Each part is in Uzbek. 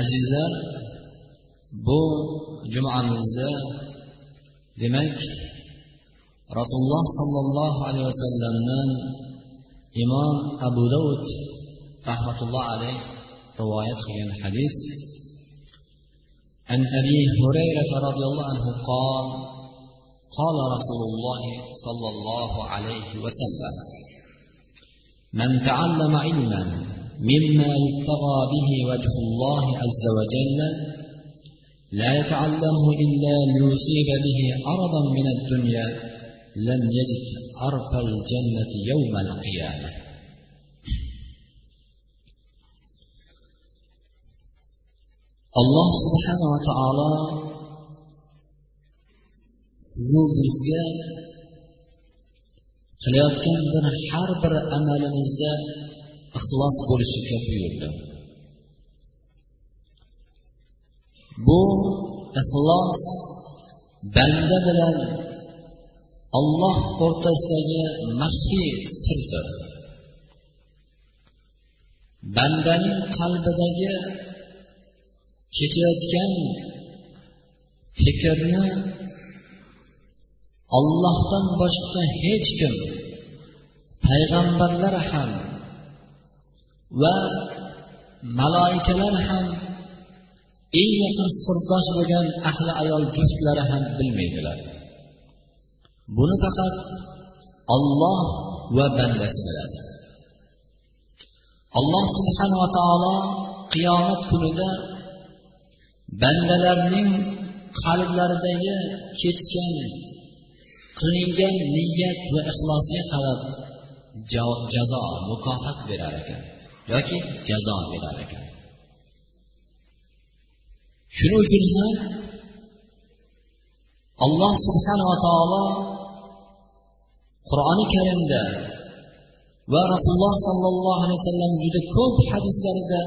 azizlar bu jumamizda demak rasululloh sollallohu alayhi vasallamdan imom abu davud rahmatulloh alayh rivoyat qilgan hadis عن ابي هريره رضي الله عنه قال قال رسول الله صلى الله عليه وسلم من تعلم علما مما يبتغى به وجه الله عز وجل لا يتعلمه إلا ليصيب به عرضا من الدنيا لم يجد عرف الجنة يوم القيامة. alloh subhanava taolo sizu bizga qilayotgan bir har bir amalimizda ixlos bo'lishiga buyurdi bu ixlos banda bilan olloh o'rtasidagi maxfiy sirdir. Bandaning qalbidagi kechayotgan fikrni ollohdan boshqa hech kim payg'ambarlar ham va maloikalar ham eng yaqin sirdosh bo'lgan ahli ayol juftlari ham bilmaydilar. Buni faqat olloh va bandasi biladi. Alloh subhanava taolo qiyomat kunida bandalarning qalblaridagi kechgan qilingan niyat va ixlosga qarab jazo mukofot berar ekan. Yoki jazo berar ekan. Shuning uchun ham alloh subhanava taolo qur'oni karimda va rasululloh sollallohu alayhi vasallam juda ko'p hadislarida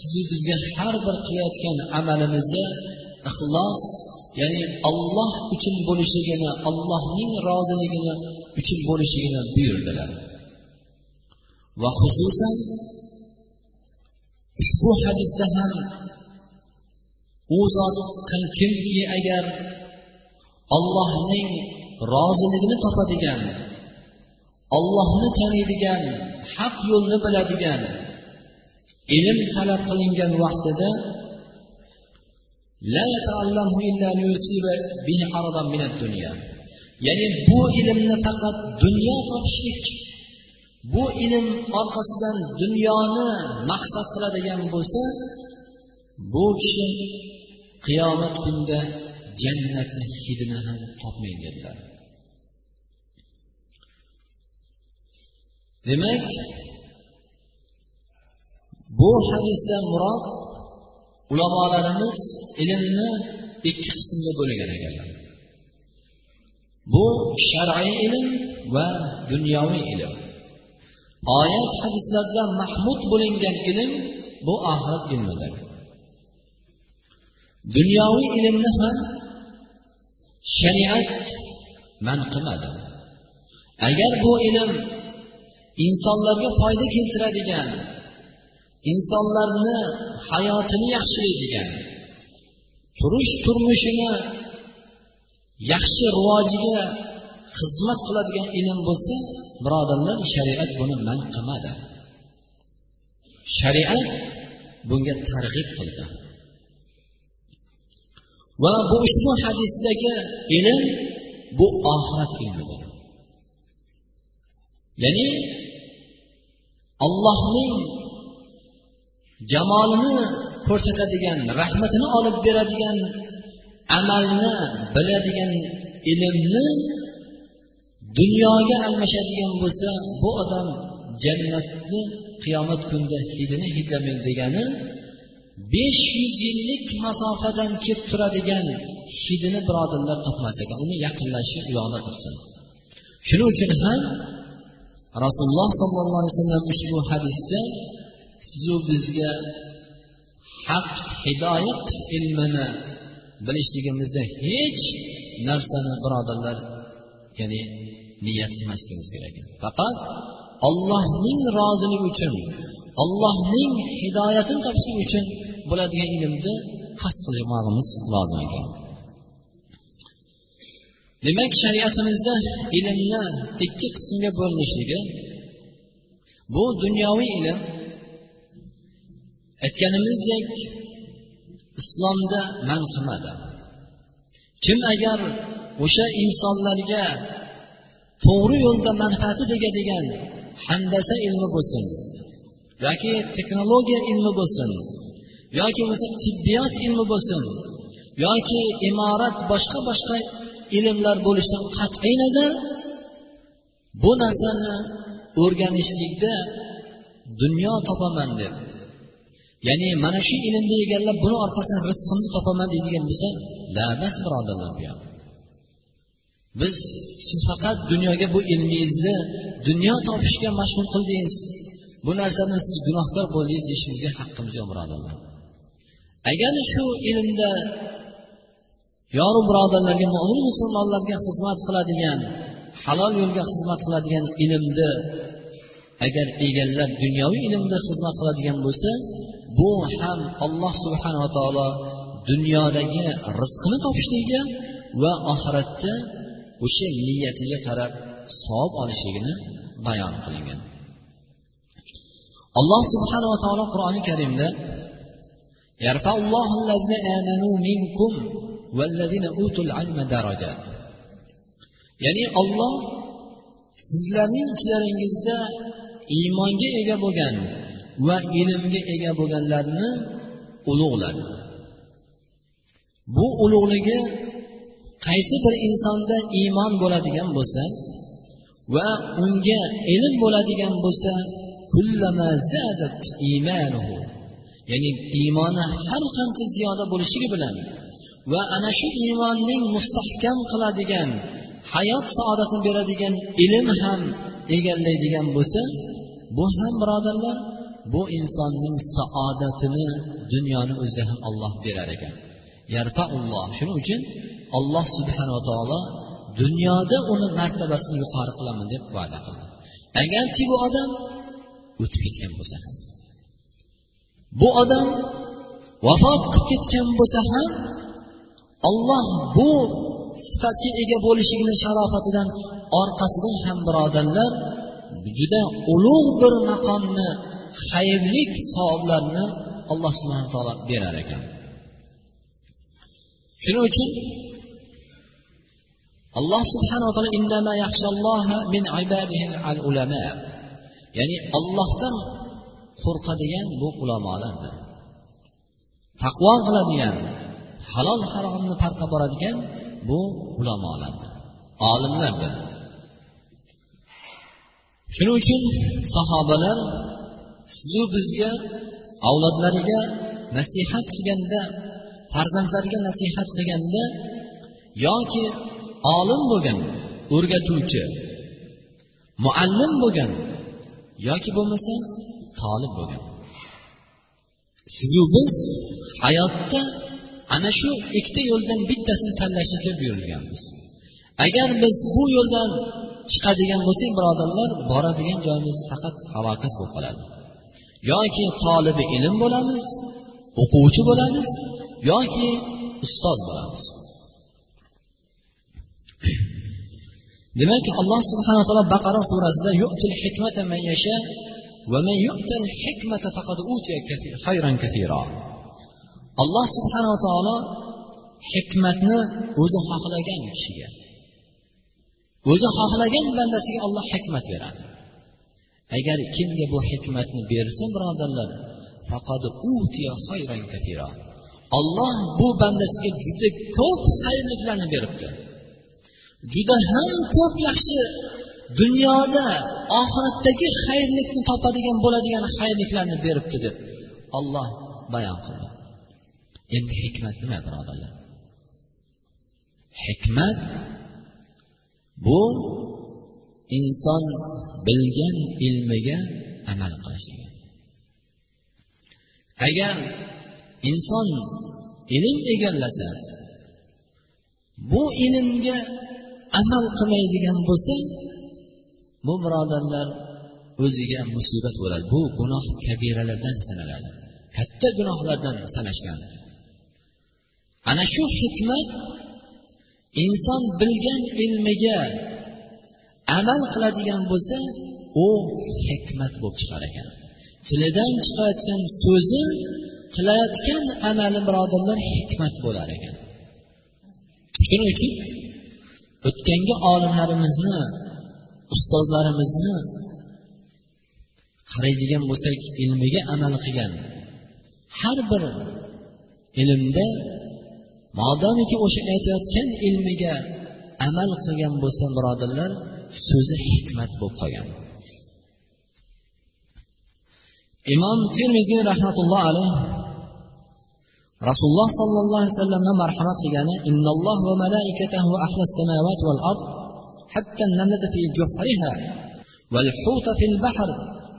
sizu bizga har bir qilayotgan amalimizni ixlos ya'ni olloh uchun bo'lishligini allohning roziligini uchun bo'lishligini buyurdilar. Va xususan ushbu hadisda ham u zot kimki agar ollohning roziligini topadigan ollohni taniydigan haq yo'lni biladigan ilm talab qilingan vaqtida ya'ni bu ilmni faqat dunyo topishlik bu ilm orqasidan dunyoni maqsad qiladigan bo'lsa bu kishi qiyomat kunida jannatni hidini ham topmaydi dedilar. Demak bu hadisda murod ulamolarimiz ilmni ikki qismga bo'lgan ekanlar. Bu shar'iy ilm va dunyoviy ilm. Oyat hadislarda mahmud bo'lingan ilm bu oxirat ilmidir. Dunyoviy ilmni ham shariat man qilmadi. Agar bu ilm insonlarga foyda keltiradigan insonlarni hayotini yaxshilaydigan turish turmushini yaxshi rivojiga xizmat qiladigan ilm bo'lsa birodarlar shariat buni man qilmadi. Shariat bunga targ'ib qildi. Va bu ushbu hadisdagi ilm bu oxirat ilmidir ya'ni allohning jamolini ko'rsatadigan rahmatini olib beradigan amalni biladigan ilmni dunyoga almashadigan bo'lsa bu odam jannatni qiyomat kunida hidini hidlamaydi degani besh yuz yillik masofadan kelib turadigan hidini birodarlar topmas ekan uni yaqinlashi u yoqda tursin. Shuning uchun ham rasululloh sollallohu alayhi vasallam ushbu hadisda sizu bizga haq hidoyat ilmini bilishligimizda hech narsani birodarlar ya'ni niyat qilmasligimiz kerak. Faqat ollohning roziligi uchun ollohning hidoyatini topishlik uchun bo'ladigan ilmni qasd qilmoqimiz lozim ekan. Demak shariatimizda ilmni ikki qismga bo'linishligi bu dunyoviy ilm aytganimizdek islomda man qilmadi kim agar o'sha insonlarga to'g'ri yo'lda manfaati tegadigan handasa ilmi bo'lsin yoki texnologiya ilmi bo'lsin yoki bo'lmasa tibbiyot ilmi bo'lsin yoki imorat boshqa boshqa ilmlar bo'lishidan qat'iy nazar bu narsani o'rganishlikda dunyo topaman deb. Ya'ni mana shu ilmni egallab buni orqasidan rizqimni topaman deydigan bo'lsa labas birodarlar bu yoq. Biz siz faqat dunyoga bu ilmingizni dunyo topishga mashg'ul qildingiz. Bu narsani siz gunohkor bo'ldingiz deyishimizga haqqimiz yo'q birodarlar agar shu ilmda yoru birodarlarga mo'min musulmonlarga xizmat qiladigan halol yo'lga xizmat qiladigan ilmni agar egallab dunyoviy ilmda xizmat qiladigan bo'lsa bu ham alloh subhanava taolo dunyodagi rizqini topishligiga va oxiratda o'sha niyatiga qarab savob olishligini bayon qilingan. Alloh subhanava taolo qur'oni karimda ya'ni olloh sizlarning ichlaringizda iymonga ega bo'lgan va ilmga ega bo'lganlarni ulug'ladi. Bu ulug'ligi qaysi bir insonda iymon bo'ladigan bo'lsa va unga ilm bo'ladigan bo'lsa ya'ni iymoni har qancha ziyoda bo'lishligi bilan va ana shu iymonning mustahkam qiladigan hayot saodatini beradigan ilm ham egallaydigan bo'lsa bu ham birodarlar bu insonning saodatini dunyoni o'zida ham olloh berar ekan. Yarfaulloh shuning uchun? Alloh subhanava taolo dunyoda uni martabasini yuqori qilaman deb va'da qildi. Agarchi bu odam? O'tib ketgan bo'lsa ham. Bu odam vafot qilib ketgan bo'lsa ham olloh bu sifatga ega bo'lishligini sharofatidan orqasidan ham birodarlar juda ulug' bir maqomni xayrlik savoblarni alloh subhana taolo berar ekan. Shuning uchun alloh subhanava taolo min ulama ya'ni ollohdan qo'rqadigan bu ulamolardir. Taqvo qiladigan halol haromni farqqa boradigan bu ulamolardir olimlardir. Shuning uchun sahobalar sizu bizga avlodlariga nasihat qilganda farzandlariga nasihat qilganda yoki olim bo'lgan o'rgatuvchi muallim bo'lgan yoki bo'lmasa tolib bo'lgan. Sizu biz hayotda ana shu ikkita yo'ldan bittasini tanlashlikka buyurilganmiz. Agar biz bu yo'ldan chiqadigan bo'lsak birodarlar boradigan joyimiz faqat halokat bo'lib qoladi. Yoki tolibi ilm bo'lamiz o'quvchi bo'lamiz yoki ustoz bo'lamiz. Demak alloh subhana taolo baqara surasida yu'til hikmata man yasha va man yu'tal hikmata faqad utiya khayran katira alloh subhanava taolo hikmatni o'zi xohlagan kishiga o'zi xohlagan bandasiga olloh hikmat beradi. Agar kimga bu hikmatni bersa birodarlar faqad utiya khayran katira olloh bu bandasiga juda ko'p xayrliklarni beribdi. Juda ham ko'p yaxshi dunyoda oxiratdagi xayrlikni topadigan bo'ladigan xayrliklarni beribdi deb olloh bayon qildi. Endi hikmat nima birodarlar? Hikmat bu inson bilgan ilmiga amal qilishligi agar inson ilm egallasa bu ilmga amal qilmaydigan bo'lsa bu birodarlar o'ziga musibat bo'ladi. Bu gunoh kabiralardan sanaladi. Katta gunohlardan sanashgan. Ana shu hikmat inson bilgan ilmiga amal qiladigan bo'lsa u hikmat bo'lib chiqar ekan. Tilidan chiqayotgan so'zi qilayotgan amali birodarlar hikmat bo'lar ekan. Shuning uchun o'tgangi olimlarimizni ustozlarimizni qaraydigan bo'lsak ilmiga amal qilgan har bir ilmda modomiki o'sha aytayotgan ilmiga amal qilgan bo'lsa birodarlar so'zi hikmat bo'lib qolgan. Imom termiziy rahmatulloh alayh rasululloh sollallohu alayhi vasallamni marhamat qilgani innalloh va malaikatahu ahlas samawati val ard حتى النملة في جحرها والحوت في البحر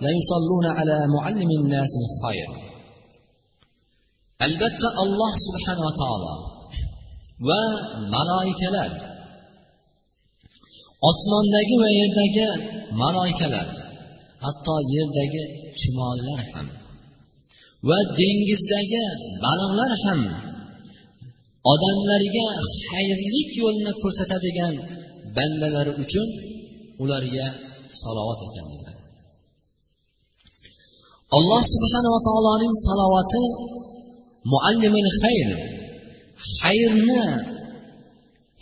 لا يصلون على معلم الناس الخير albatta alloh subhanava taolo va maloikalar osmondagi va yerdagi maloikalar hatto yerdagi chumollar ham va dengizdagi baliqlar ham odamlarga xayrlik yo'lini ko'rsatadigan bandalari uchun ularga salovat ekanlar. Alloh subhanava taoloning salovati muallimil xayr xayrni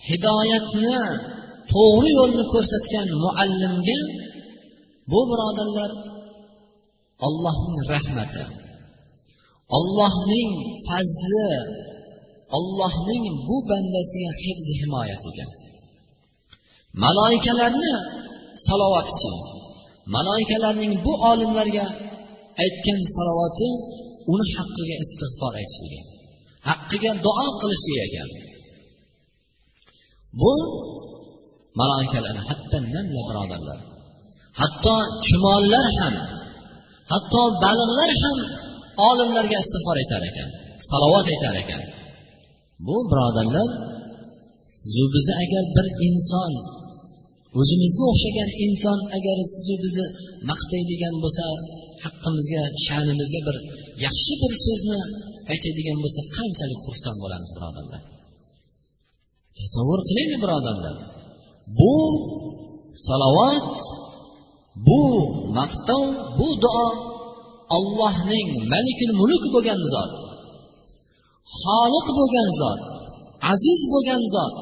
hidoyatni to'g'ri yo'lni ko'rsatgan muallimga bu birodarlar ollohning rahmati. Ollohning fazli ollohning bu bandasiga hifz himoyasi ekan. Maloikalarni salovatichi maloikalarning bu olimlarga aytgan salovati uni haqqiga istig'for aytishligi haqqiga duo qilishligi ekan bu maloikalar hatto namla birodarlar hatto chumollar ham hatto baliqlar ham olimlarga istig'for aytar ekan salovat aytar ekan. Bu birodarlar sizu bizni agar bir inson o'zimizga o'xshagan inson agar sizu bizni maqtaydigan bo'lsa haqqimizga sha'nimizga bir yaxshi bir so'zni aytadigan bo'lsa qanchalik xursand bo'lamiz birodarlar? Tasavvur qilaylik birodarlar bu salovat bu maqtov bu duo ollohning malikil mulk bo'lgan zot xoliq bo'lgan zot aziz bo'lgan zot.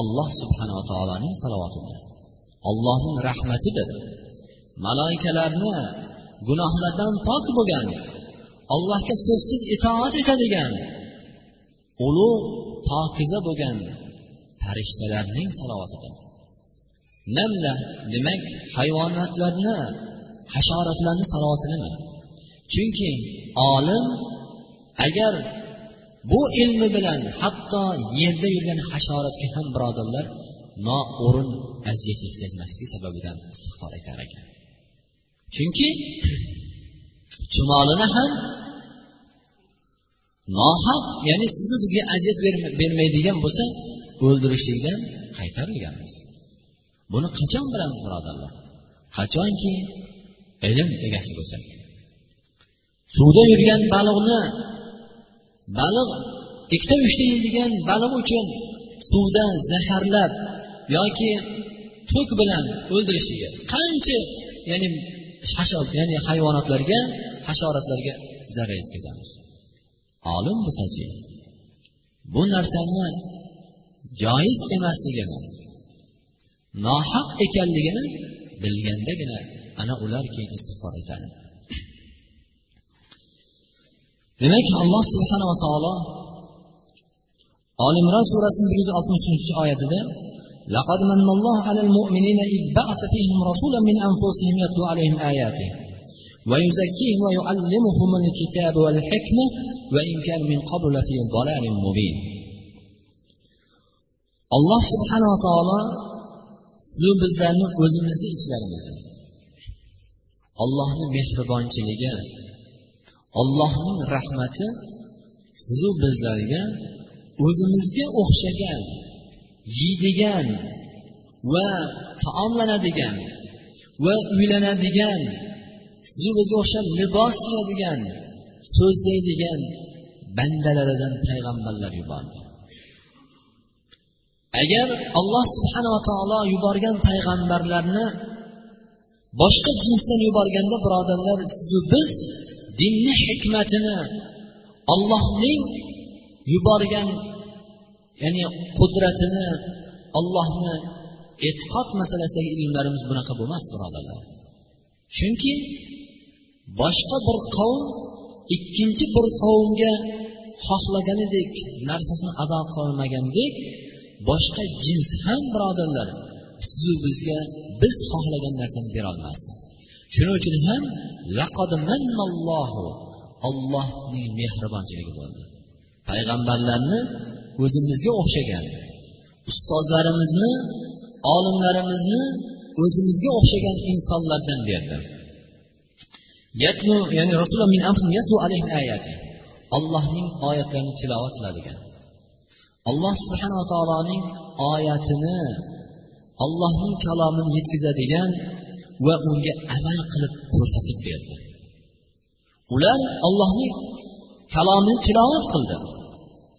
Alloh subhanava taoloning salovatidir. Ollohning rahmatidir. Maloikalarni gunohlardan pok bo'lgan allohga so'zsiz itoat etadigan ulug' pokiza bo'lgan farishtalarning salovatidir. Namla demak hayvonotlarni hasharotlarni salovatini chunki olim agar bu ilmi bilan hatto yerda yurgan hasharotga ham birodarlar noo'rin aziyat yetkazmasligi sababidan istig'for etar ekan. Chunki chumolini ham nohaq ya'ni sizu bizga aziyat bermaydigan bo'lsa o'ldirishlikdan qaytarilganmiz buni qachon bilamiz birodarlar? Qachonki ilm egasi bo'lsak suvda yurgan baliqni baliq ikkita uchta yeydigan baliq uchun suvda zaharlab yoki tok bilan o'ldirishiga qancha ya'ni ya'ni hayvonotlarga hasharotlarga zarar yetkazamiz? Olim bo'lsachi bu narsani joiz emasligini nohaq ekanligini bilgandagina ana ular keyin istig'for etadi demak alloh subhanava taolo olimron surasining bir yuz oltmishinchi oyatida لقد من الله على المؤمنين إذ بعث فيهم رسولا من أنفسهم يتلو عليهم آياته ويزكيهم ويعلمهم الكتاب والحكمة وإن كان من قبل لفي ضلال مبين alloh subhanava taolo sizu bizlarni o'zimizni ishlarimizni ollohni mehribonchiligi ollohning rahmati sizu bizlarga o'zimizga o'xshagan yeydigan va taomlanadigan va uylanadigan sizu bizga o'xshab libos kiyadigan so'zlaydigan bandalaridan payg'ambarlar yubordi. Agar alloh subhanava taolo yuborgan payg'ambarlarni boshqa jinsdan yuborganda birodarlar sizu biz dinni hikmatini ollohning yuborgan ya'ni qudratini ollohni e'tiqod masalasidagi ilmlarimiz bunaqa bo'lmas birodarlar. Chunki boshqa bir qavm ikkinchi bir qavmga xohlaganidek narsasini ado qilolmagandek boshqa jins ham birodarlar sizu bizga biz xohlagan narsani berolmas shuning uchun ham laqad mannallohu ollohning mehribonchiligi bo'ldi. Payg'ambarlarni o'zimizga o'xshagan ustozlarimizni olimlarimizni o'zimizga o'xshagan insonlardan berdi. Ya'ni rasululloh min allohning oyatlarini tilovat qiladigan. Alloh subhanava taoloning oyatini allohning kalomini yetkazadigan va unga amal qilib ko'rsatib berdi. Ular ollohning kalomini tilovat qildi.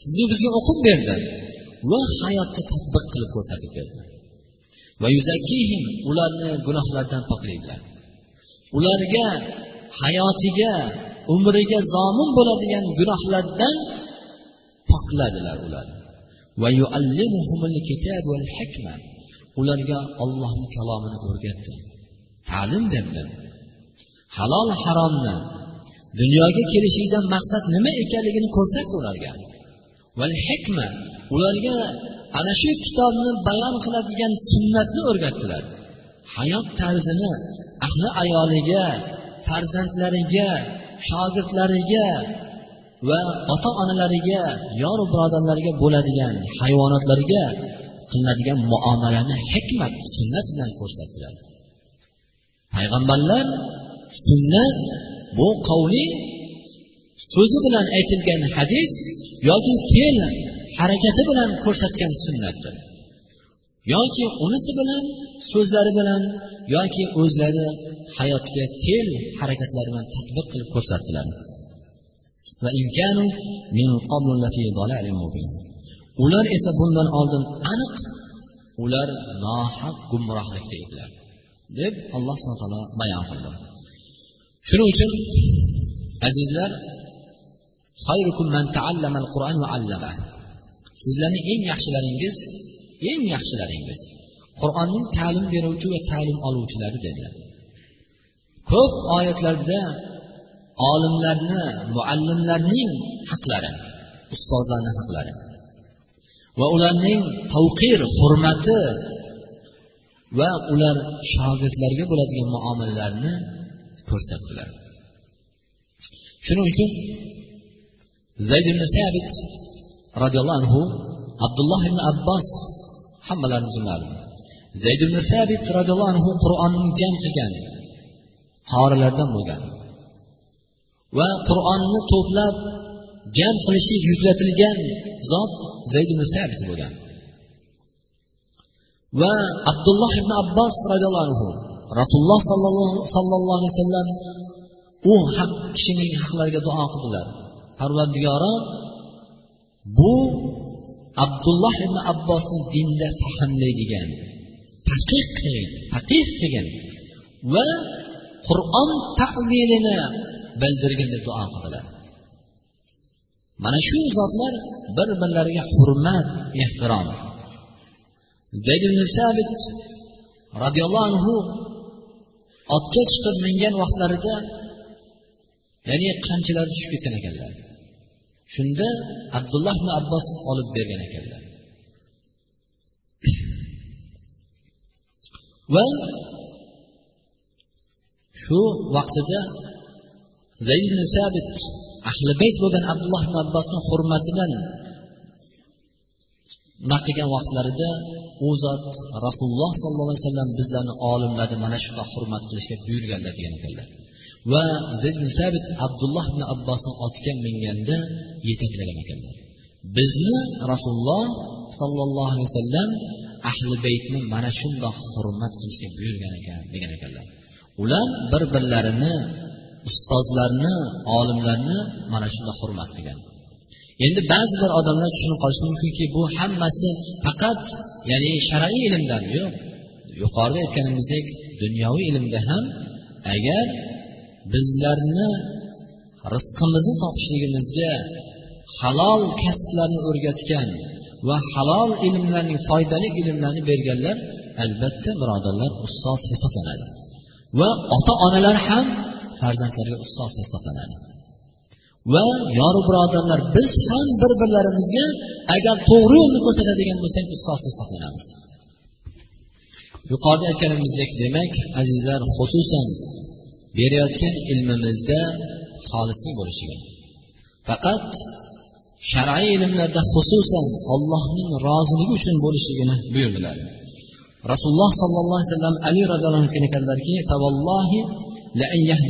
Sizu bizga o'qib berdi va hayotda tadbiq qilib ko'rsatib berdi. Va yuzakihim ularni gunohlardan poklaydilar. Ularga hayotiga umriga zomin bo'ladigan gunohlardan pokladilar ular. Va ularga ollohni kalomini o'rgatdi ta'lim berdim halol haromni dunyoga kelishidan maqsad nima ekanligini ko'rsatdi ularga. Val hikma ularga ana shu kitobni bayon qiladigan sunnatni o'rgatdilar. Hayot tarzini ahli ayoliga farzandlariga shogirdlariga va ota onalariga yoru birodarlariga bo'ladigan hayvonotlarga qilinadigan muomalani hikmat sunnat bilan ko'rsatdilar payg'ambarlar sunnat bu qavli so'zi bilan aytilgan hadis yoki fe'l harakati bilan ko'rsatgan sunnatdir. Yoki unisi bilan so'zlari bilan yoki o'zlari hayotga fe'l harakatlari bilan tadbiq qilib ko'rsatdilar va ular esa bundan oldin aniq ular nohaq gumrohlikda edilar deb alloh subhana taolo bayon qildi. Shuning uchun azizlar sizlarni eng yaxshilaringiz eng yaxshilaringiz. Qur'onning ta'lim beruvchi va ta'lim oluvchilari dedilar ko'p oyatlarda olimlarni muallimlarning haqlari ustozlarni haqlari. Va ularning tavqir hurmati va ular shogirdlarga bo'ladigan muomalalarni ko'rsatdilar. Shuning uchun zayd ibn sabit roziyallohu anhu abdulloh ibn abbos hammalarimiz ma'lum zayd ibn sabit roziyallohu anhu qur'onni jam qilgan qorilardan bo'lgan va qur'onni to'plab jam qilishi yuklatilgan zot zayd ibn sabit bo'lgan. Va abdulloh ibn abbos roziyallohu anhu rasululloh sollallohu alayhi vasallam u haq kishining haqlariga duo qildilar. Parvardigoro bu abdulloh ibn abbosni dinda fahmlaydigan taqiq qilgin faqih qilgin va qur'on tavilini bildirgin deb duo qildilar. Mana shu zotlar bir birlariga hurmat ehtirom. Zayd ibn sabit roziyallohu anhu otga chiqib mingan vaqtlarida ya'ni qamchilar tushib ketgan ekanlar. Shunda abdulloh ibn abbos olib bergan ekanlar. Va shu vaqtida zayd ibn sabit ahli bayt bo'lgan abdulloh ibn abbosni hurmatidan naq qilgan vaqtlarida u zot rasululloh sollallohu alayhi vasallam bizlarni olimlarni mana shunday hurmat qilishga buyurganlar degan ekanlar. Va sabit abdulloh ibn abbosni otga minganda yetaklagan ekanlar. Bizni rasululloh sollallohu alayhi vasallam ahli baytni mana shundoq hurmat qilishga buyurgan ekan degan ekanlar. Ular bir birlarini ustozlarni olimlarni mana shunda hurmat qilgan. Endi ba'zi bir odamlar tushunib qolishi mumkinki bu hammasi faqat ya'ni shar'iy ilmdan yo'q. Yuqorida aytganimizdek dunyoviy ilmda ham agar bizlarni rizqimizni topishligimizga halol kasblarni o'rgatgan va halol ilmlarning foydali ilmlarni berganlar albatta birodarlar ustoz hisoblanadi. Va ota onalar ham farzandlarga ustoz hisoblanadi. Va yoru birodarlar biz ham bir birlarimizga agar to'g'ri yo'lni ko'rsatadigan bo'lsak ustoz hisoblanamiz. Yuqorida aytganimizdek demak azizlar xususan berayotgan ilmimizda xolislik bo'lishi kerak faqat shar'iy ilmlarda xususan allohning roziligi uchun bo'lishligini buyurdilar. Rasululloh sollallohu alayhi vasallam ali roziyallohu anhu aytganlarki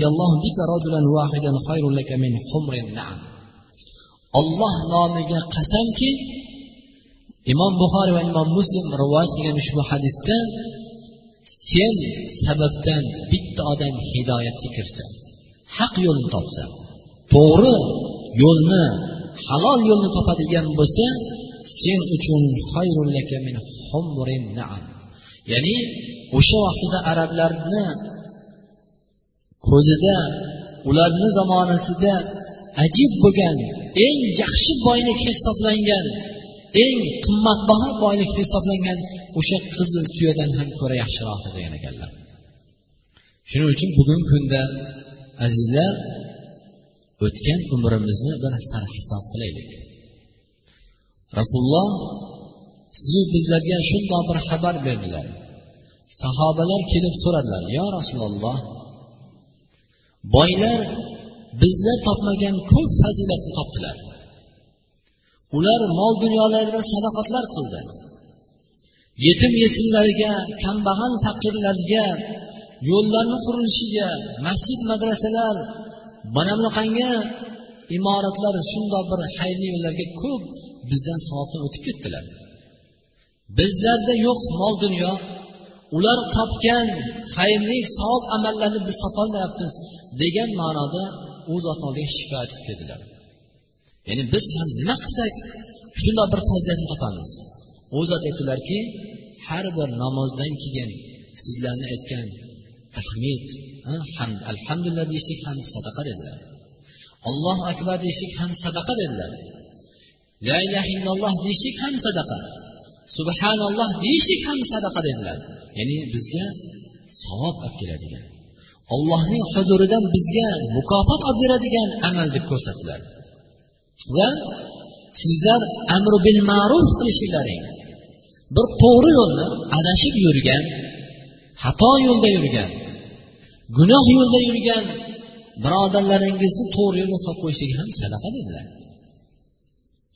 olloh nomiga qasamki imom buxoriy va imom muslim rivoyat qilgan ushbu hadisda sen sababdan bitta odam hidoyatga kirsa haq yo'lni topsa to'g'ri yo'lni halol yo'lni topadigan bo'lsa sen uchun ya'ni o'sha vaqtida arablarni qo'lida ularni zamonasida ajib bo'lgan eng yaxshi boylik hisoblangan eng qimmatbaho boylik hisoblangan o'sha qizil tuyadan ham ko'ra yaxshiroqdir degan ekanlar. Shuning uchun bugungi kunda azizlar o'tgan umrimizni bir sarhisob qilaylik. Rasululloh sizu bizlarga shundoq bir xabar berdilar. Sahobalar kelib so'radilar yo rasululloh boylar bizlar topmagan ko'p fazilatni topdilar. Ular mol dunyolarida sadoqatlar qildi. Yetim yesimlarga kambag'al faqirlarga yo'llarni qurilishiga masjid madrasalar mana bunaqangi imoratlar shundoq bir xayrli yo'llarga ko'p bizdan savobdan o'tib ketdilar. Bizlarda yo'q mol dunyo. Ular topgan xayrli savob amallarni biz topolmayapmiz. Degan ma'noda u zotni oldiga shikoyat qilib keldilar. Ya'ni biz ham nima qilsak shundoq bir fazilatni topamiz. U zot aytdilarki har bir namozdan keyin sizlarni aytgan tahmid hamd alhamdulillah deyishlik ham sadaqa dedilar. Allohu akbar deyishlik ham sadaqa dedilar. La ilaha illalloh deyishlik ham sadaqa. Subhanalloh deyishlik ham sadaqa dedilar. Ya'ni bizga savob olib keladigan. Allohning huzuridan bizga mukofot olib beradigan amal deb ko'rsatdilar. Va sizlar amri bil ma'ruf qilishinglaring bir to'g'ri yo'lni adashib yurgan xato yo'lda yurgan gunoh yo'lda yurgan birodarlaringizni to'g'ri yo'lga solib qo'yishlik ham sadaqa dedilar.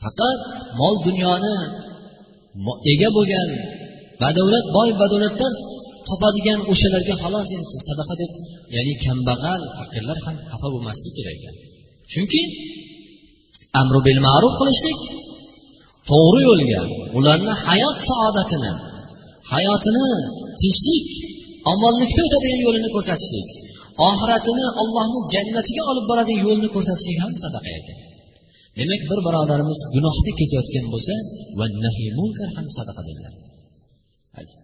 Faqat mol dunyoni ega bo'lgan badavlat boy badavlatdan topadigan o'shalarga xolos endi sadaqa deb ya'ni kambag'al faqirlar ham xafa bo'lmasligi kerak ekan. Chunki amru bil ma'ruf qilishlik to'g'ri yo'lga ularni hayot saodatini hayotini tinchlik omonlikda o'tadigan yo'lini ko'rsatishlik oxiratini ollohni jannatiga olib boradigan yo'lni ko'rsatishlik ham sadaqa ekan. Demak bir birodarimiz gunohda ketayotgan bo'lsa ham sadaqa dedilar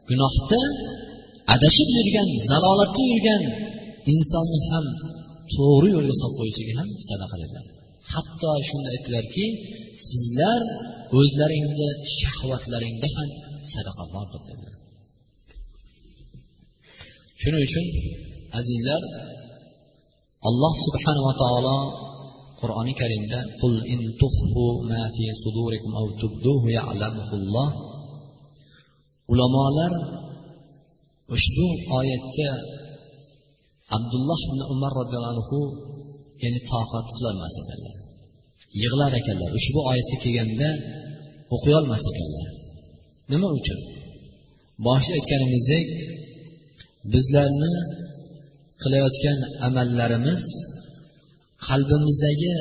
gunohda adashib yurgan zalolatda yurgan insonni ham to'g'ri yo'lga solib qo'yishiga ham sadaqa dedilar hatto shunda aytdilarki sizlar o'zlaringni shahvatlaringda ham sadaqa bordir dedilar shuning uchun azizlar alloh subhanava taolo qur'oni karimda qul in tuhfu ma fi sudurikum aw tubduhu ya'lamuhulloh. Ulamolar ushbu oyatga abdulloh ibn umar roziyallohu anhu ya'ni toqat qilolmas ekanlar yig'lar ekanlar. Ushbu oyatga kelganda o'qiyolmas ekanlar. Nima uchun? Boshida aytganimizdek bizlarni qilayotgan amallarimiz qalbimizdagi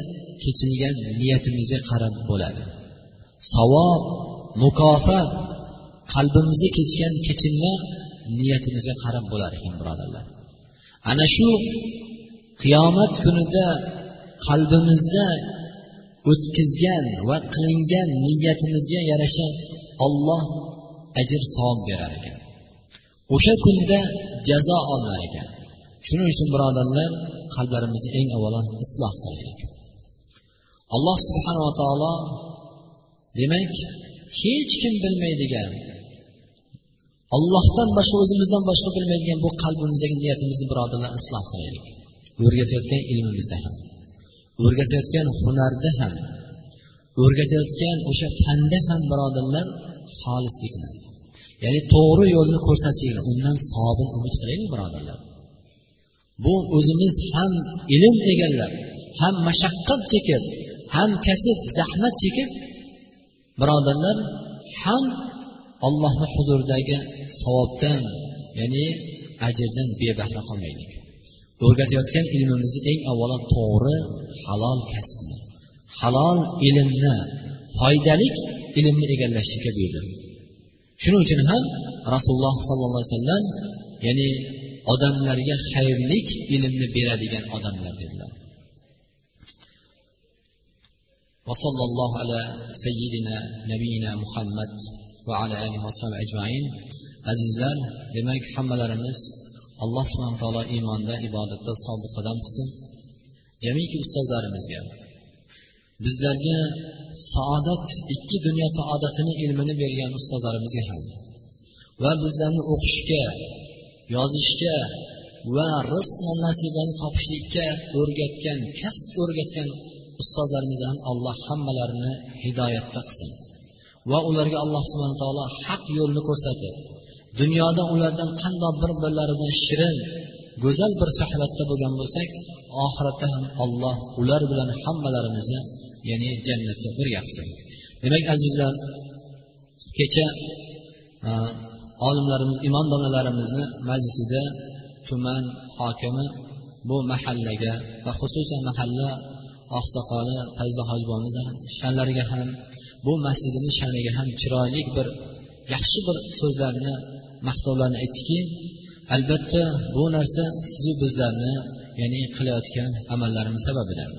kechilgan niyatimizga qarab bo'ladi. Savob mukofot qalbimizga kechgan kechinma niyatimizga qarab bo'lar ekan birodarlar. Ana shu qiyomat kunida qalbimizda o'tkazgan va qilingan niyatimizga yarasha olloh ajr savob berar ekan. O'sha kunda jazo olinar ekan. Shuning uchun birodarlar qalblarimizni eng avvalo isloh qilaylik alloh subhanava taolo demak hech kim bilmaydigan allohdan boshqa o'zimizdan boshqa bilmaydigan bu qalbimizdagi niyatimizni birodarlar isloh qilaylik o'rgatayotgan ilmimizda ham o'rgatayotgan hunarda ham o'rgatayotgan o'sha fanda ham birodarlar xolislikni ya'ni to'g'ri yo'lni ko'rsatishlikni undan savobini umid qilaylik birodarlar. Bu o'zimiz ham ilm egallab ham mashaqqat chekib ham kasb zahmat chekib birodarlar ham allohni huzuridagi savobdan ya'ni ajrdan bebahra qolmaylik o'rgatayotgan ilmimizni eng avvalo to'g'ri halol kasbni halol ilmni foydali ilmni egallashlikka buyurdi shuning uchun ham rasululloh sollallohu alayhi vasallam ya'ni odamlarga xayrlik ilmni beradigan odamlar dedilar وصلى الله على سيدنا نبينا محمد va ala ali ajmain. Azizlar demak hammalarimiz alloh subhana taolo iymonda ibodatda sobit qadam qilsin jamiki ustozlarimizga bizlarga saodat ikki dunyo saodatini ilmini bergan ustozlarimizga ham va bizlarni o'qishga yozishga va rizq nasibani topishlikka o'rgatgan kasb o'rgatgan ustozlarimizni ham alloh hammalarini hidoyatda qilsin. Va ularga alloh subhana taolo haq yo'lni ko'rsatib dunyoda ulardan qandoq bir birlari bilan shirin go'zal bir suhbatda bo'lgan bo'lsak oxiratda ham alloh ular bilan hammalarimizni ya'ni jannatga birga qilsin demak azizlar kecha e, olimlarimiz imom domlalarimizni majlisida tuman hokimi bu mahallaga va xususan mahalla oqsoqoli fayzo hojibomiz sha'nlariga ham bu masjidini sha'niga ham chiroyli bir yaxshi bir so'zlarni maqtovlarni aytdiki albatta bu narsa sizu bizlarni ya'ni qilayotgan amallarimiz sababidan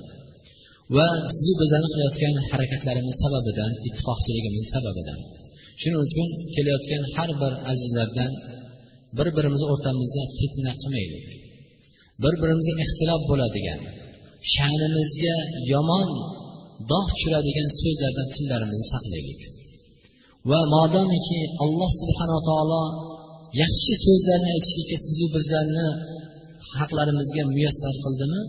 va sizu bizlarni qilayotgan harakatlarimiz sababidan ittifoqchiligimiz sababidan. Shuning uchun kelayotgan har bir azizlardan bir birimizni o'rtamizda fitna qilmaylik. Bir birimizga ixtilof bo'ladigan sha'nimizga yomon dog' tushiradigan so'zlardan tillarimizni saqlaylik. Va modomiki alloh subhanava taolo yaxshi so'zlarni aytishlikka sizu bizlarni haqlarimizga muyassar qildimi?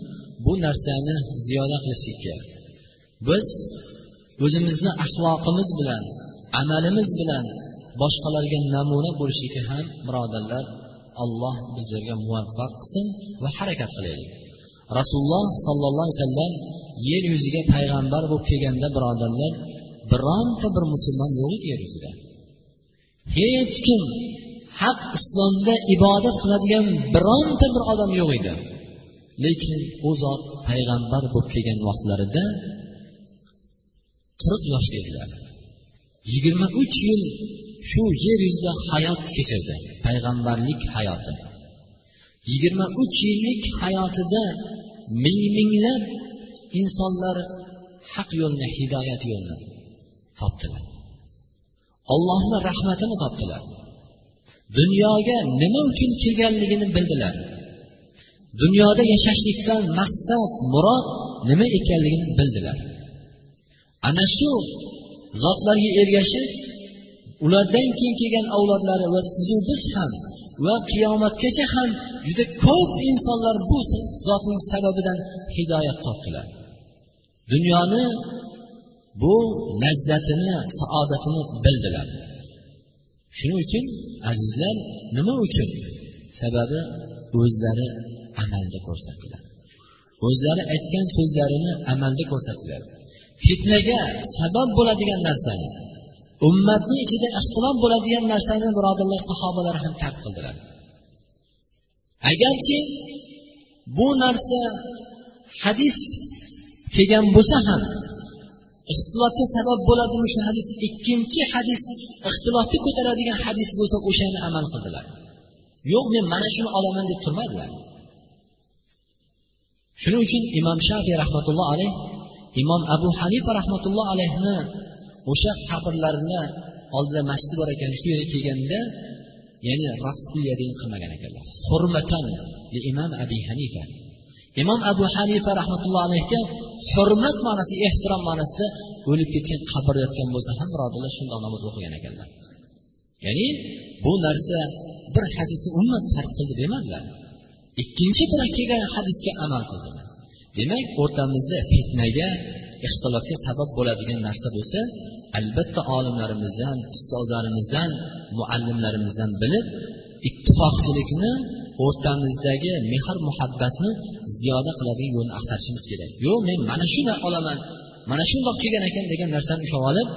Bu narsani ziyoda qilishlikka biz o'zimizni axloqimiz bilan amalimiz bilan boshqalarga namuna bo'lishlikka ham birodarlar alloh bizlarga muvaffaq qilsin va harakat qilaylik. Rasululloh sollallohu alayhi vasallam yer yuziga payg'ambar bo'lib kelganda birodarlar bironta bir musulmon yo'q edi yer yuzida. Hech kim haq islomda ibodat qiladigan bironta bir odam yo'q edi. Lekin u zot payg'ambar bo'lib kelgan vaqtlarida qirq yoshda edilar. Yigirma uch yil shu yer yuzida hayot kechirdi payg'ambarlik hayoti. Yigirma uch yillik hayotida ming minglab insonlar haq yo'lni hidoyat yo'lini topdilar ollohni rahmatini topdilar dunyoga nima uchun kelganligini bildilar dunyoda yashashlikdan maqsad murod nima ekanligini bildilar ana shu zotlarga ergashib ulardan keyin kelgan avlodlari va sizu biz ham va qiyomatgacha ham juda ko'p insonlar bu zotning sababidan hidoyat topdilar dunyoni bu lazzatini saodatini bildilar shuning uchun azizlar nima uchun? Sababi o'zlari amalda ko'rsatdilar. O'zlari aytgan so'zlarini amalda ko'rsatdilar. Fitnaga sabab bo'ladigan narsani ummatni ichida ixtilof bo'ladigan narsani birodarlar sahobalar ham tark qildilar. Agarki bu narsa hadis kelgan bo'lsa ham ixtilofga sabab bo'ladimi shu hadis. Ikkinchi hadis ixtilofni ko'taradigan hadis bo'lsa o'shani amal qildilar. Yo'q men mana shuni olaman deb turmadilar. Shuning uchun imom shafiy rahmatulloh alayh imom abu hanifa rahmatulloh alayhni o'sha qabrlarini oldida masjid bor ekan shu yerga kelganda ya'ni qilmagan ekanlar. Hurmatan imom abi hanifa. Imom abu hanifa rahmatulloh alayhga hurmat ma'nosi ehtirom ma'nosida o'lib ketgan qabr yotgan bo'lsa ham birodarlar shundoq namoz o'qigan ekanlar. Ya'ni bu narsa bir hadisni umuman tark qildi demadilar. Ikkinchi bir kelgan hadisga amal qildilar. Demak o'rtamizda fitnaga ixtilofga sabab bo'ladigan narsa bo'lsa albatta olimlarimizdan ustozlarimizdan muallimlarimizdan bilib ittifoqchilikni o'rtamizdagi mehr muhabbatni ziyoda qiladigan yo'lni axtarishimiz kerak. Yo'q men mana shuni olaman mana shundoq kelgan ekan degan narsani ushlab olib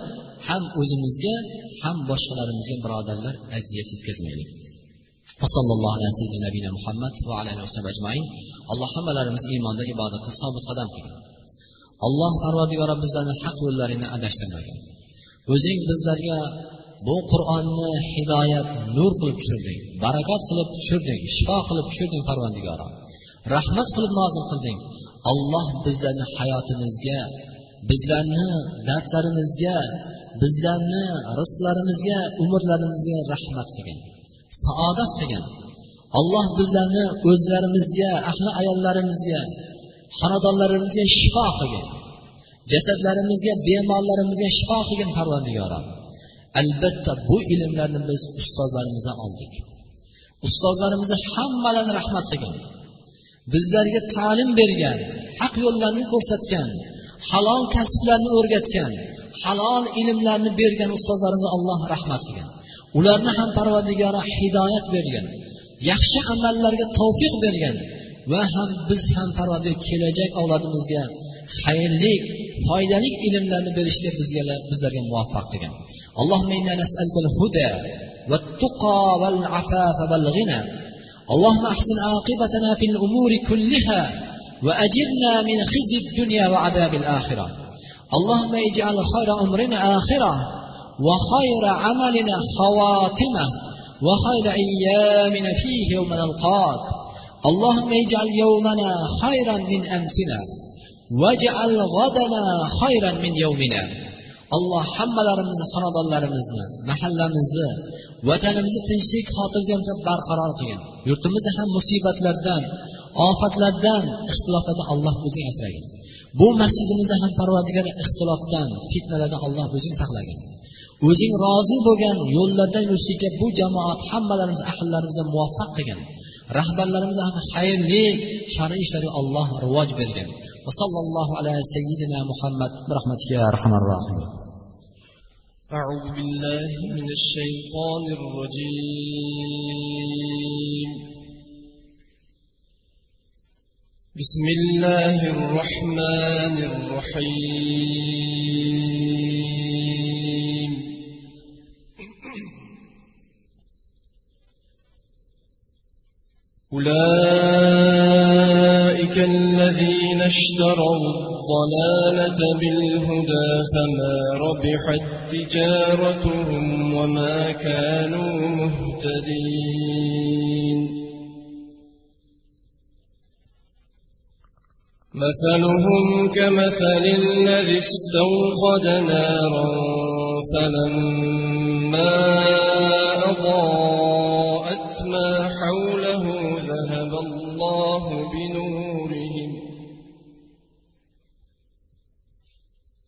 ham o'zimizga ham boshqalarimizga birodarlar aziyat yetkazmaylik. Alloh hammalarimiz iymonda ibodatda sobit qadam qilgin alloh parvardigori bizlarni haq yo'llaringdan adashtirmagin o'zing bizlarga bu qur'onni hidoyat nur qilib tushirding barakat qilib tushirding shifo qilib tushirding parvandigoro rahmat qilib nozil qilding. Alloh bizlarni hayotimizga bizlarni dardlarimizga bizlarni rizqlarimizga umrlarimizga rahmat qilgin. Saodat qilgin. Alloh bizlarni o'zlarimizga ahli ayollarimizga xonadonlarimizga shifo qilgin. Jasadlarimizga bemorlarimizga shifo qilgin parvandigoro albatta bu ilmlarni biz ustozlarimizdan oldik. Ustozlarimizni hammalarini rahmat qilgan bizlarga ta'lim bergan haq yo'llarni ko'rsatgan halol kasblarni o'rgatgan halol ilmlarni bergan ustozlarimizga alloh rahmat qilgan ularni ham parvardigori hidoyat bergan yaxshi amallarga tavfiq bergan va ham biz ham parvardigor kelajak avlodimizga xayrli foydali ilmlarni berishga bizga bizlarga muvaffaq qilgin اللهم أحسن عاقبتنا في الأمور كلها وأجرنا من خزي الدنيا وعذاب الآخرة اللهم اجعل خير أمرنا آخرة وخير عملنا خواتمه وخير أيامنا فيه يوم نلقاك اللهم اجعل يومنا خيرا من أمسنا alloh hammalarimizni xonadonlarimizni mahallamizni vatanimizni tinchlik xotirjamlik barqaror qilgin yurtimizni ham musibatlardan ofatlardan ixtiloflardan alloh o'zing asragin. Bu masjidimizni ham parvardigar ixtilofdan fitnalardan alloh o'zing saqlagin. O'zing rozi bo'lgan yo'llardan yurishlikka bu jamoat hammalarimiz ahllarimizni muvaffaq qilgin. Rahbarlarimizga ham xayrli shar'iy ishlarga olloh rivoj bergin. وصلى الله على سيدنا محمد برحمتك يا أرحم الراحمين. أعوذ بالله من الشيطان الرجيم. بسم الله الرحمن الرحيم. أولئك الذين اشتروا الضلالة بالهدى فما ربحت تجارتهم وما كانوا مهتدين. مثلهم كمثل الذي استوقد نارا فلما أضاءت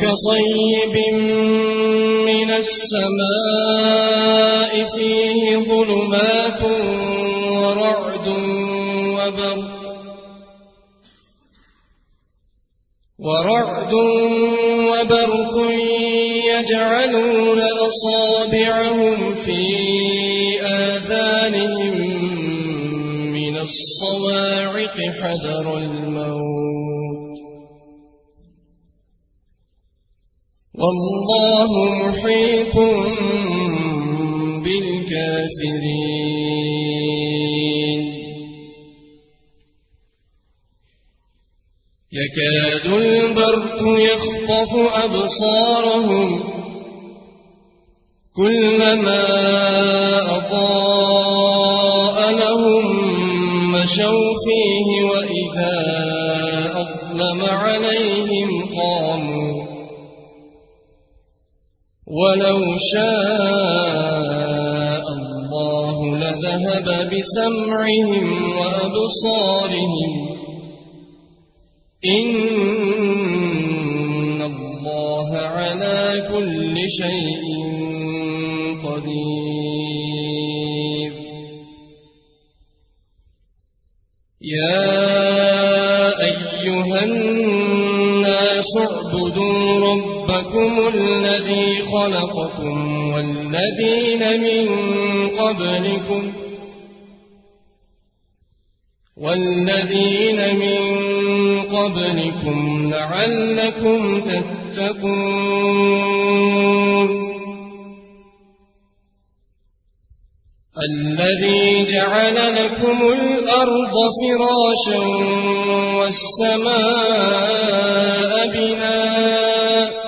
كصيب من السماء فيه ظلمات ورعد وبرق ورعد وبرق يجعلون أصابعهم في آذانهم من الصواعق حذر والله محيط بالكافرين. يكاد البرق يخطف أبصارهم كلما أضاء لهم مشوا فيه وإذا أظلم عليهم قاموا ولو شاء الله لذهب بسمعهم وأبصارهم. إن الله على كل شيء قدير. يا خلقكم والذين من قبلكم والذين من قبلكم لعلكم تتقون الذي جعل لكم الأرض فراشا والسماء بناء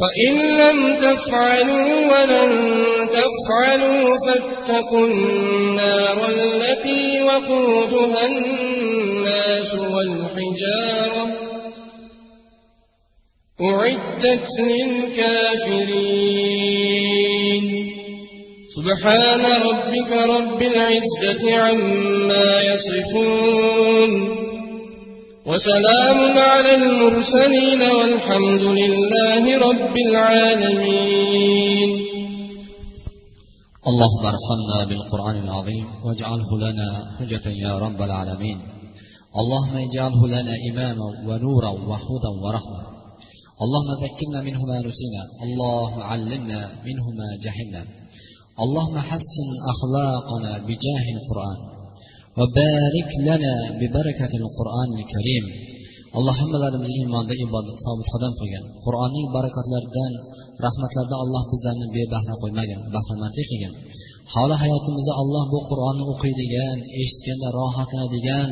فإن لم تفعلوا ولن تفعلوا فاتقوا النار التي وقودها الناس والحجارة. أعدت للكافرين. سبحان ربك رب العزة عما يصفون. وسلام على المرسلين والحمد لله رب العالمين. اللهم ارحمنا بالقرآن العظيم واجعله لنا حجة يا رب العالمين. اللهم اجعله لنا إماما ونورا وهدى ورحمة. اللهم ذكرنا منه ما نسينا. اللهم علمنا منه ما جهلنا. اللهم حسن أخلاقنا بجاه القرآن. وبارك لنا ببركة القرآن الكريم alloh hammalarimizni iymonda ibodat sobit qadam qilgan qur'onning barakatlaridan rahmatlardan alloh bizlarni bebahra qo'ymagan bahramandlik qilgan holi hayotimizda alloh bu qur'onni o'qiydigan eshitganda rohatlanadigan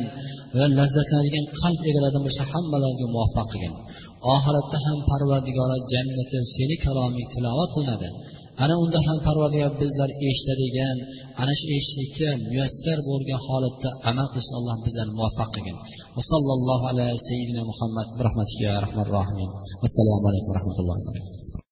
va lazzatlanadigan qalb egalaridan bo'lsa hammalariga muvaffaq qilgan oxiratda ham parvardigora jannati seni kaloming tilovat qilinadi ana unda ham parvardigor bizlar eshitadigan ana shu eshitishlikka muyassar bo'lgan holatda amal qilishni alloh bizlarni muvaffaq qilgin. Va sallallohu alayhi sayyidina muhammad bi rahmatika ya rohimin assalomu alaykum va rahmatullohi